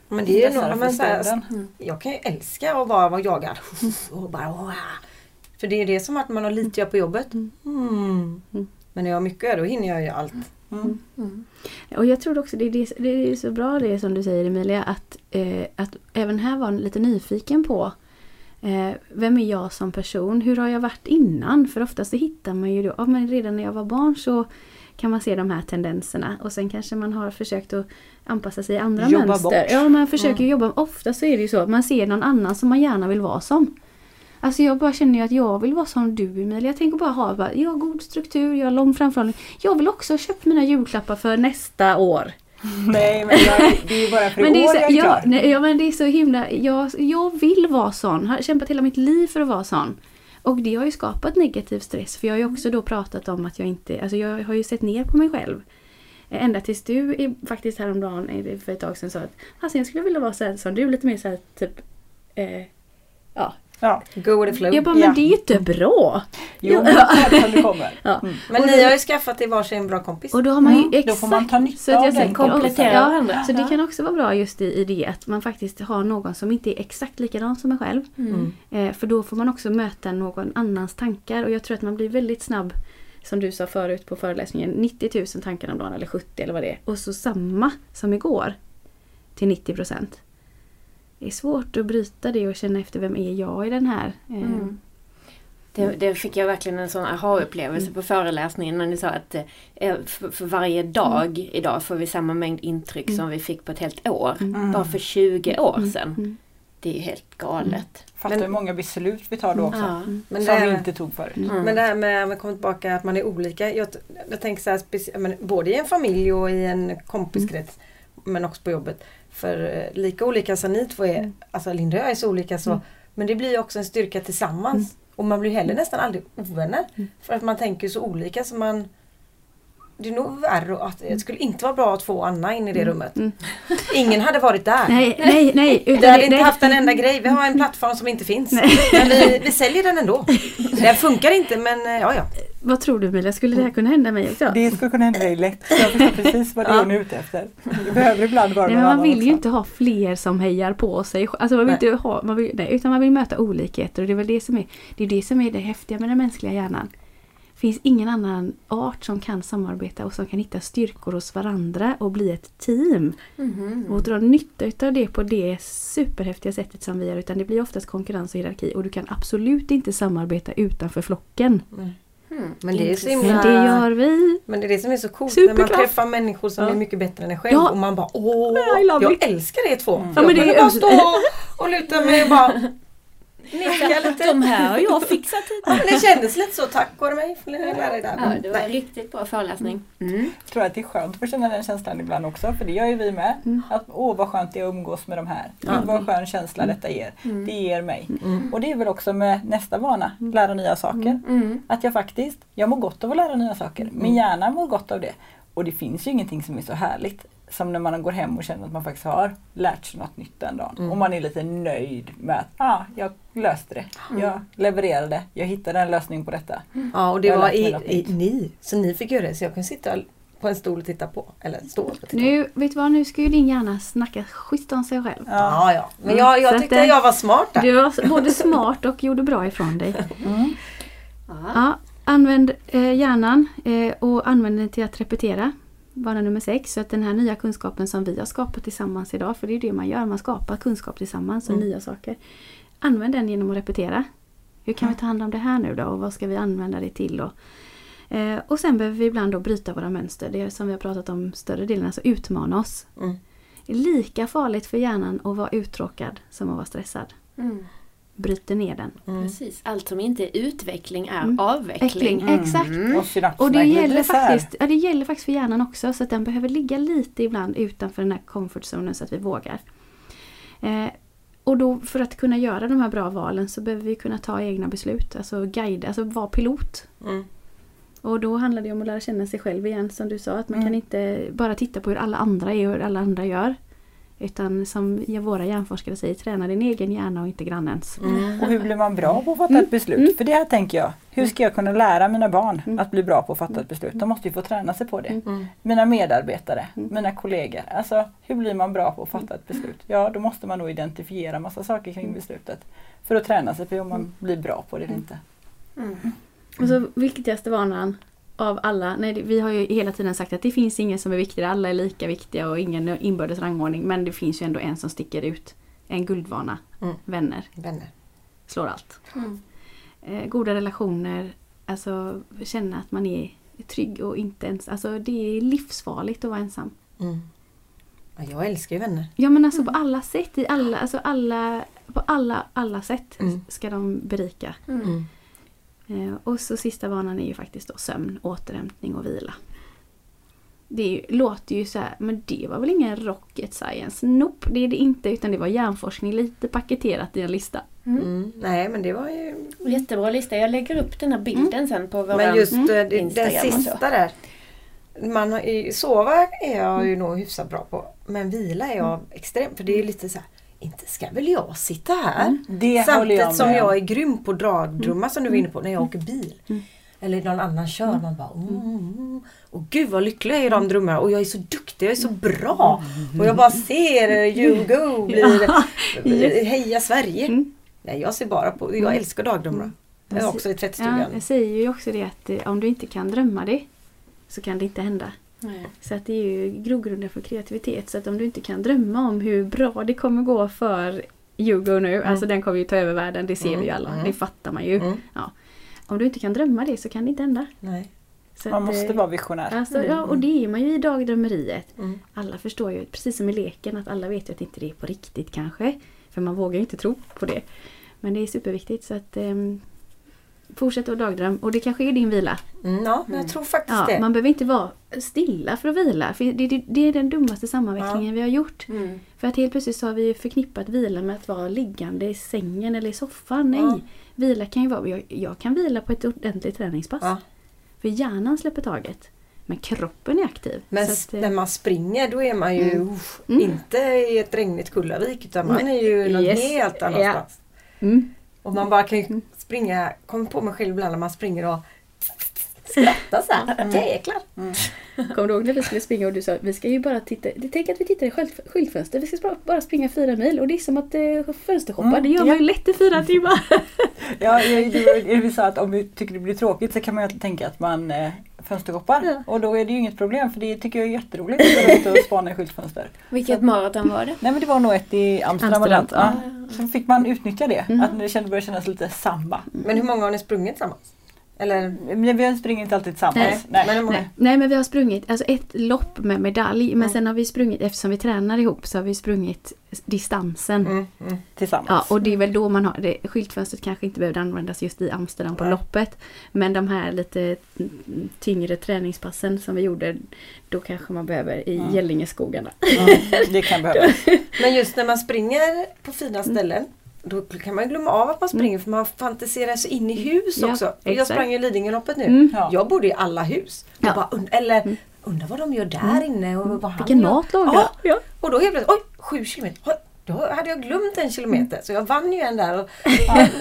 Men det är nog, men så här,
stunden?
jag kan ju älska att vara vad jagad. Och bara. För det är det som att man har lite göra på jobbet. Mm.
Mm.
Men när jag har mycket då hinner jag ju allt.
Mm.
Mm.
Och jag tror också det är, det, det är så bra det som du säger Emilia att, eh, att även här var lite nyfiken på vem är jag som person? Hur har jag varit innan? För oftast så hittar man ju då, ja, men redan när jag var barn så kan man se de här tendenserna och sen kanske man har försökt att anpassa sig i andra
Jobba
mönster.
bort.
Ja, man försöker jobba. Ofta så är det ju så att man ser någon annan som man gärna vill vara som. Alltså jag bara känner ju att jag vill vara som du Emilia. Jag tänker bara ha, bara, jag har god struktur, jag har lång framförhållning. Jag vill också ha köpt mina julklappar för nästa år.
Nej men jag, det är ju bara för i
Men är
år
så,
jag är
ja,
klar.
nej, ja, men det är så himla... Jag, jag vill vara sån. Har kämpat hela mitt liv för att vara sån. Och det har ju skapat negativ stress. För jag har ju också då pratat om att jag inte... Alltså jag har ju sett ner på mig själv. Ända tills du i- faktiskt häromdagen eh, för ett tag sedan sa att alltså jag skulle vilja vara så här, som du, lite mer så här, typ... Eh, ja.
Ja.
Go with the flow.
Jag bara,
Ja.
men det är ju inte bra!
Jo,
Ja.
men det kommer.
Ja.
Mm.
Men ni har ju skaffat er varsin bra kompis.
Och då har man ju
Mm, då
exakt...
får man ta nytta
så att
av
jag
den
tänker
komplettera
ja,
varandra.
Så det
Ja.
kan också vara bra just i, i det att man faktiskt har någon som inte är exakt likadan som en själv.
Mm.
Eh, för då får man också möta någon annans tankar och jag tror att man blir väldigt snabb som du sa förut på föreläsningen, 90 000 tankar om dagen eller 70 eller vad det är. Och så samma som igår till 90 procent. Det är svårt att bryta det och känna efter vem är jag i den här. Eh,
Mm. Det, det fick jag verkligen en sån aha-upplevelse på föreläsningen när ni sa att eh, för, för varje dag idag får vi samma mängd intryck som vi fick på ett helt år.
Mm.
Bara för 20 år sedan.
Mm.
Det är ju helt galet.
Fattar hur många beslut vi tar då också.
Ja.
Men
som
det,
vi
här,
inte tog förut.
Mm.
men det här med, vi kommer tillbaka att man är olika. Jag, jag tänker så här, både i en familj och i en kompiskrets. Men också på jobbet. För eh, lika olika som ni två är,
Mm.
alltså Linda och jag är så olika så. Men det blir ju också en styrka tillsammans. Och man blir heller nästan aldrig ovänner.
Mm.
För att man tänker så olika så man det är nog värre att det skulle inte vara bra att få Anna in i det rummet.
Mm.
Ingen hade varit där.
Nej, nej, nej.
Vi hade inte
det-
haft en enda grej. Vi har en plattform som inte finns. Men vi, vi säljer den ändå. Den funkar inte men eh, ja ja.
Vad tror du Emilia, skulle det här kunna hända mig också?
Det skulle kunna hända dig lätt. Jag förstår precis vad det är hon är ute efter. Det behöver ibland vara
Nej, men man vill ju
också.
inte ha fler som hejar på sig. Alltså man vill
Nej.
inte ha, man vill, nej, utan man vill möta olikheter och det är väl det som är det, är det, som är det häftiga med den mänskliga hjärnan. Finns ingen annan art som kan samarbeta och som kan hitta styrkor hos varandra och bli ett team.
Mhm.
Och dra nytta utav det på det superhäftiga sättet som vi gör. Utan det blir oftast konkurrens och hierarki och du kan absolut inte samarbeta utanför flocken.
Mm.
Men det är så himla...
Men det gör vi.
Men det är det som är så coolt när man
Superkraft.
träffar människor som
Ja.
är mycket bättre än en själv
Ja.
och man bara åh, jag
it.
älskar er två.
Mm.
Ja, men det är
bara stå och, luta mig och bara lite.
De här har jag fixat hit.
Ja, det kändes lite så, tack vare mig. Lära där.
Ja, det var
Nej.
riktigt bra föreläsning. Mm.
Jag tror att det är skönt att få känna den känslan ibland också, för det gör ju vi med.
Mm.
Att åh vad skönt det är att umgås med de här.
Ja.
Vad skön känsla detta ger.
Mm.
Det ger mig.
Mm.
Och det är väl också med nästa vana, lära nya saker.
Mm.
Att jag faktiskt, jag mår gott av att lära nya saker. Min
Mm.
hjärna mår gott av det. Och det finns ju ingenting som är så härligt som när man går hem och känner att man faktiskt har lärt sig något nytt den dagen.
Mm.
Och man är lite nöjd med att ah, jag löste det. Jag levererade. Jag hittade en lösning på detta.
Ja, och det
Jag
var i, i, ni. Så ni fick göra det. Så jag kan sitta på en stol och titta på. Eller stå och titta på.
Nu, vet du vad, nu ska ju din hjärna snacka skit om sig själv.
Ja, ja. Men jag,
Så
jag
att
tyckte
det-
jag var smart där.
Du var både smart och gjorde bra ifrån dig.
Mm.
Ja.
Ja, använd eh, hjärnan eh, och använd den till att repetera. Vana nummer sex. Så att den här nya kunskapen som vi har skapat tillsammans idag, för det är det man gör, man skapar kunskap tillsammans och
Mm.
nya saker. Använd den genom att repetera. Hur kan vi ta hand om det här nu då och vad ska vi använda det till då? Eh, och sen behöver vi ibland då bryta våra mönster. Det är som vi har pratat om större delen, alltså utmana oss.
Mm.
Det är lika farligt för hjärnan att vara uttråkad som att vara stressad.
Mm.
Bryter ner den.
Mm.
Precis. Allt som inte är utveckling är
Mm.
avveckling.
Mm.
exakt.
Och synapserna
Och det gäller, faktiskt, ja, det gäller faktiskt för hjärnan också så att den behöver ligga lite ibland utanför den här comfort zonen så att vi vågar. Eh, och då för att kunna göra de här bra valen så behöver vi kunna ta egna beslut, alltså guida, alltså vara pilot.
Mm.
Och då handlar det om att lära känna sig själv igen som du sa, att man
Mm.
kan inte bara titta på hur alla andra är och hur alla andra gör. Utan som våra hjärnforskare säger, träna din egen hjärna och inte grannens.
Mm.
Och hur blir man bra på att fatta
Mm.
ett beslut?
Mm.
För det här tänker jag, hur ska jag kunna lära mina barn
Mm.
att bli bra på att fatta ett beslut? De måste ju få träna sig på det.
Mm.
Mina medarbetare,
Mm.
mina kollegor. Alltså hur blir man bra på att fatta ett beslut? Ja, då måste man nog identifiera massa saker kring beslutet. För att träna sig på om man blir bra på det eller inte.
Mm.
Och så viktigaste vanan av alla, nej vi har ju hela tiden sagt att det finns ingen som är viktigare, alla är lika viktiga och ingen inbördes rangordning. Men det finns ju ändå en som sticker ut. En guldvana.
Mm.
Vänner.
Vänner.
Slår allt.
Mm.
Eh, goda relationer, alltså känna att man är trygg och inte ens, alltså det är livsfarligt att vara ensam.
Mm. Ja, jag älskar ju vänner.
Ja men alltså på alla sätt, i alla, alltså alla, på alla, alla sätt
Mm.
ska de berika.
Mm.
Mm.
Eh, och så sista vanan är ju faktiskt då sömn, återhämtning och vila. Det ju, låter ju så här, men det var väl ingen rocket science? Nope, det är det inte utan det var hjärnforskning lite paketerat i en lista.
Mm.
Mm. Nej men det var ju...
Jättebra lista. Jag lägger upp den här bilden sen på våra...
Men just
Mm.
den sista där. Man sova är jag ju nog hyfsat bra på. Men vila är jag extremt. För det är lite så här. Inte ska väl jag sitta här?
Det håller
Samtidigt
jag
som jag är grym på dragdrumma som du var inne på när jag åker bil.
Mm.
Eller någon annan kör. Man bara mm. Och gud vad lycklig jag är i de drömmarna. Och jag är så duktig, jag är så bra. Och jag bara ser eh, you go blir. Heja Sverige.
Mm.
Nej jag ser bara på, jag älskar dagdrömmar. Jag är också i
Ja,
tvättstugan.
jag säger ju också det att eh, om du inte kan drömma det så kan det inte hända.
Nej.
Så att det är ju grogrunden för kreativitet. Så att om du inte kan drömma om hur bra det kommer gå för Hugo nu, alltså den kommer ju ta över världen, det ser
Mm,
vi ju alla,
mm.
det fattar man ju.
Mm.
Om du inte kan drömma det så kan det inte hända.
Nej.
Så
Man
att,
måste
eh,
vara visionär.
Alltså, ja, och det är man ju i dagdrömmeriet.
Mm.
Alla förstår ju, precis som i leken, att alla vet ju att inte det är på riktigt kanske. För man vågar ju inte tro på det. Men det är superviktigt så att ehm, fortsätt att dagdröm. Och det kanske är din vila.
Mm, ja, men jag tror faktiskt
Ja,
det.
man behöver inte vara stilla för att vila. För det, det, det är den dummaste sammanväxlingen vi har gjort.
Mm.
För att helt plötsligt så har vi ju förknippat vila med att vara liggande i sängen eller i soffan. Nej!
Ja.
Vila kan ju vara, jag, jag kan vila på ett ordentligt träningspass.
Ja.
För hjärnan släpper taget. Men kroppen är aktiv.
Men
att, eh,
när man springer då är man ju
Mm.
uff,
Mm.
inte i ett regnigt Kullavik utan man är ju någon
Yes.
helt annanstans.
mm.
Och man bara kan springa, kommer på mig själv ibland när man springer och skrattar så här. Jäklar!
Kommer du ihåg när vi skulle springa och du sa vi ska ju bara titta, tänk att vi tittar i skylt- skyltfönster, vi ska bara- bara springa fyra mil och det är som att eh, fönstershoppa,
Mm,
det gör man
ja.
ju lätt i fyra timmar.
Ja, vi sa att om vi tycker det blir tråkigt så kan man ju tänka att man eh, fönsterhoppar.
Ja.
Och då är det ju inget problem för det tycker jag är jätteroligt att gå ut och spana i skyltfönster.
Vilket maraton var det?
Nej men det var nog ett i Amsterdam.
Amsterdam,
ja. Så fick man utnyttja det.
Mm.
Att det började kännas lite samma.
Men hur många har ni sprungit tillsammans? Eller?
Men vi springer inte alltid tillsammans.
Nej, många?
Nej, nej men vi har sprungit alltså ett lopp med medalj men
Mm.
sen har vi sprungit, eftersom vi tränar ihop så har vi sprungit distansen.
Mm, mm.
Tillsammans.
Ja, och det är väl då man har det. Skyltfönstret kanske inte behövde användas just i Amsterdam på
Nej.
loppet. Men de här lite tyngre träningspassen som vi gjorde, då kanske man behöver i
Mm.
Gällingeskogarna.
Mm, det kan behövas.
Men just när man springer på fina ställen då kan man glömma av att man springer för man fantiserar sig in i hus
Ja,
också. Jag
exakt.
sprang ju Lidingöloppet nu.
Mm.
Ja.
Jag bodde i alla hus. Och
Ja.
bara, und- eller
Mm.
undrar vad de gör där inne och vad han
Vilken mat lagar
Ja. Och då helt plötsligt, oj, sju kilometer. Oj, då hade jag glömt en kilometer så jag vann ju en där. Och,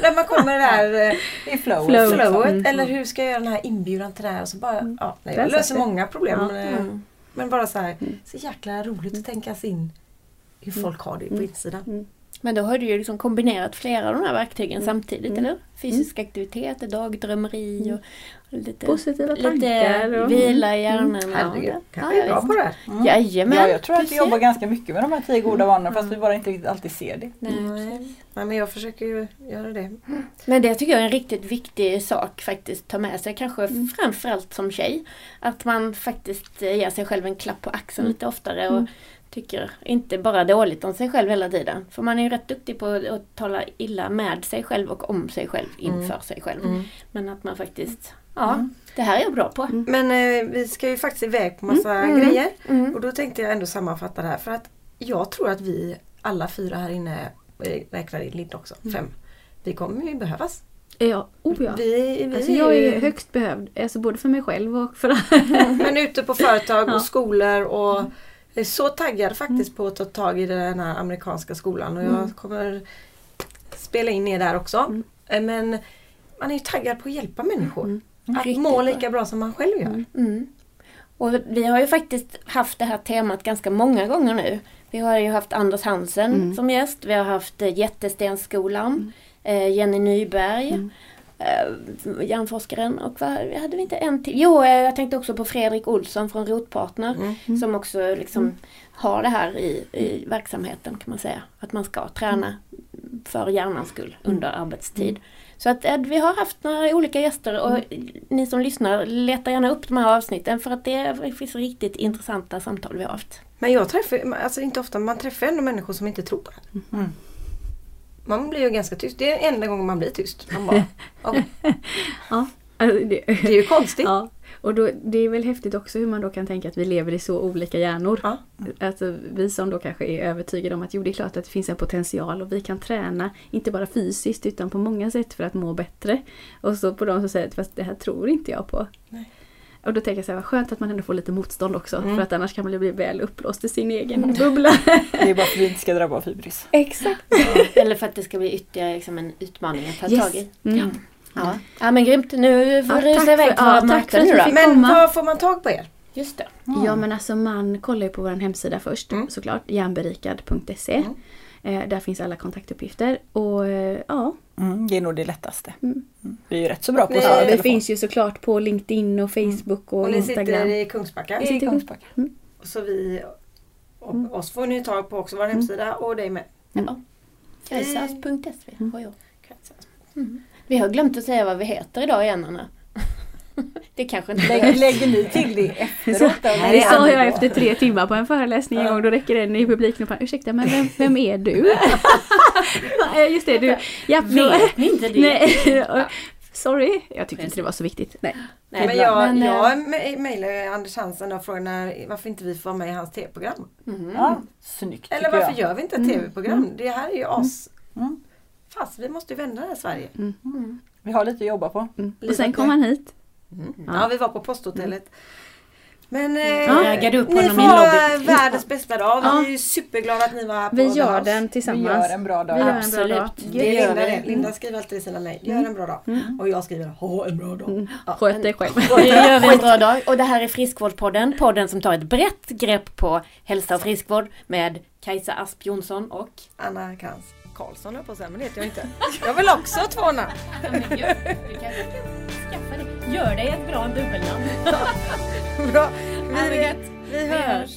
när man kommer där eh,
I flow.
Flow.
flowet
Mm.
eller hur ska jag göra den här inbjudan till det här? Och så bara, ja, nej, jag löser många problem.
Ja.
eh,
Mm.
Men bara så här,
Mm.
så jäkla roligt att tänka sig in hur folk har det på
Mm.
insidan.
Men då har du ju liksom kombinerat flera av de här verktygen samtidigt,
Mm.
eller? Fysisk aktivitet, dagdrömmeri och lite,
Positiva
lite
tankar. och-
vila i hjärnan. och-
Herregud,
Ja,
kanske är bra
visst.
på det.
Mm.
Jajamän.
Ja, jag tror att vi jobbar ganska mycket med de här tio goda vanorna fast vi bara inte alltid ser det.
Nej,
Nej. men jag försöker ju göra det.
Men det tycker jag är en riktigt viktig sak faktiskt ta med sig, kanske framförallt som tjej. Att man faktiskt eh, ger sig själv en klapp på axeln lite oftare och
Mm.
Tycker inte bara dåligt om sig själv hela tiden. För man är ju rätt duktig på att tala illa med sig själv och om sig själv inför sig själv.
Mm.
Men att man faktiskt, ja, det här är jag bra på.
Men eh, vi ska ju faktiskt iväg på massa
Mm, mm.
grejer.
Mm.
Och då tänkte jag ändå sammanfatta det här för att jag tror att vi alla fyra här inne, eh, räknar in Linda också, fem. Vi kommer ju behövas.
Ja, oh ja.
Vi, vi
Alltså jag är högst behövd, alltså både för mig själv och för
Men ute på företag
Ja.
och skolor och jag är så taggad faktiskt på att ta tag i den här amerikanska skolan och jag
Mm.
kommer spela in er där också.
Mm.
Eh, Men man är ju taggad på att hjälpa människor.
Mm.
Att
Riktigt
må lika bra som man själv gör.
Mm.
Mm. Och vi har ju faktiskt haft det här temat ganska många gånger nu. Vi har ju haft Anders Hansen
Mm.
som gäst. Vi har haft eh, Jättestenskolan, eh, Jenny Nyberg,
Mm.
Eh, hjärnforskaren och vad hade vi inte en till? Jo, eh, jag tänkte också på Fredrik Olsson från Rotpartner
Mm.
som också liksom har det här i, i verksamheten kan man säga. Att man ska träna för hjärnans skull under arbetstid. Så att eh, vi har haft några olika gäster och ni som lyssnar, leta gärna upp de här avsnitten för att det finns riktigt intressanta samtal vi har haft.
Men jag träffar, alltså inte ofta, man träffar ändå människor som inte tror på det.
Mm.
Man blir ju ganska tyst. Det är enda gången man blir tyst. Man bara, okej.
Ja, alltså det,
Det är ju konstigt.
ja. Och då, det är väl häftigt också hur man då kan tänka att vi lever i så olika hjärnor.
Ja.
Alltså vi som då kanske är övertygade om att jo det är klart att det finns en potential och vi kan träna, inte bara fysiskt utan på många sätt för att må bättre. Och så på de som säger att fast det här tror inte jag på.
Nej.
Och då tänker jag så här, vad skönt att man ändå får lite motstånd också
Mm.
för att annars kan man bli väl upplåst i sin egen bubbla.
Det är bara för att vi inte ska drabba av hybris.
Exakt.
Eller för att det ska bli ytterligare liksom en utmaning att ta
Yes.
tag i.
Mm.
Ja. ja men grymt, nu får
Ja,
du rusa iväg
ja, tack för att fick
Men
komma.
var får man tag på er?
Just det.
Ja men alltså man kollar ju på vår hemsida först
Mm.
såklart, järnberikad.se.
Mm.
Eh, där finns alla kontaktuppgifter och eh, ja,
Mm, det är nog det lättaste.
Mm.
Mm. Vi är ju rätt så bra på att svara
det finns ju såklart på LinkedIn och Facebook och,
Och ni sitter
Instagram.
i Kungsbacka.
Vi är i Kungsbacka.
Så vi och
Mm.
oss får ni tag på också, vår hemsida och dig med.
Kajsas.se
Mm.
har jag. Mm. Vi har glömt att säga vad vi heter idag igen Anna. Det kanske inte
Lägger, läger ni till det efteråt?
Det sa jag efter tre timmar på en föreläsning en gång. Då räcker en i publiken och bara ursäkta men vem, vem är du? Ja, Just det, du. Ja, då,
Vet ni inte det?
sorry, jag tyckte inte det var så viktigt. Nej.
Nej,
Men jag,
men, eh,
jag me- mejlade Anders Hansen och frågade när, varför inte vi får vara med i hans tv-program.
mhm.
Ja, snyggt
Eller varför
jag.
gör vi inte ett tv-program? Det här är ju as...
Mm.
Fast vi måste ju vända det här Sverige.
Vi har lite att jobba på.
Mm. Och sen kom han hit.
Mm.
Ja.
Ja, vi var på posthotellet. Men eh,
raggade upp
ni får ha världens bästa dag.
Ja.
Vi är superglada att ni var här på
Vi gör
House.
den
Vi
tillsammans.
gör en bra dag.
Vi gör en bra
Absolut.
dag.
Det gör
Linda
vi.
det. Linda skriver alltid i sina mejl. Gör en bra dag. Och jag skriver ha en bra dag. Ja.
Sköt dig själv.
Det gör vi en bra dag. Och det här är Friskvårdspodden. Podden som tar ett brett grepp på hälsa och friskvård med Kajsa Asp Jonsson och
Anna Krantz Karlsson höll på att säga, men det heter jag inte. Jag vill också ha två namn.
Gör dig ett bra dubbelnamn.
Bra.
Det
Vi, vi
hörs.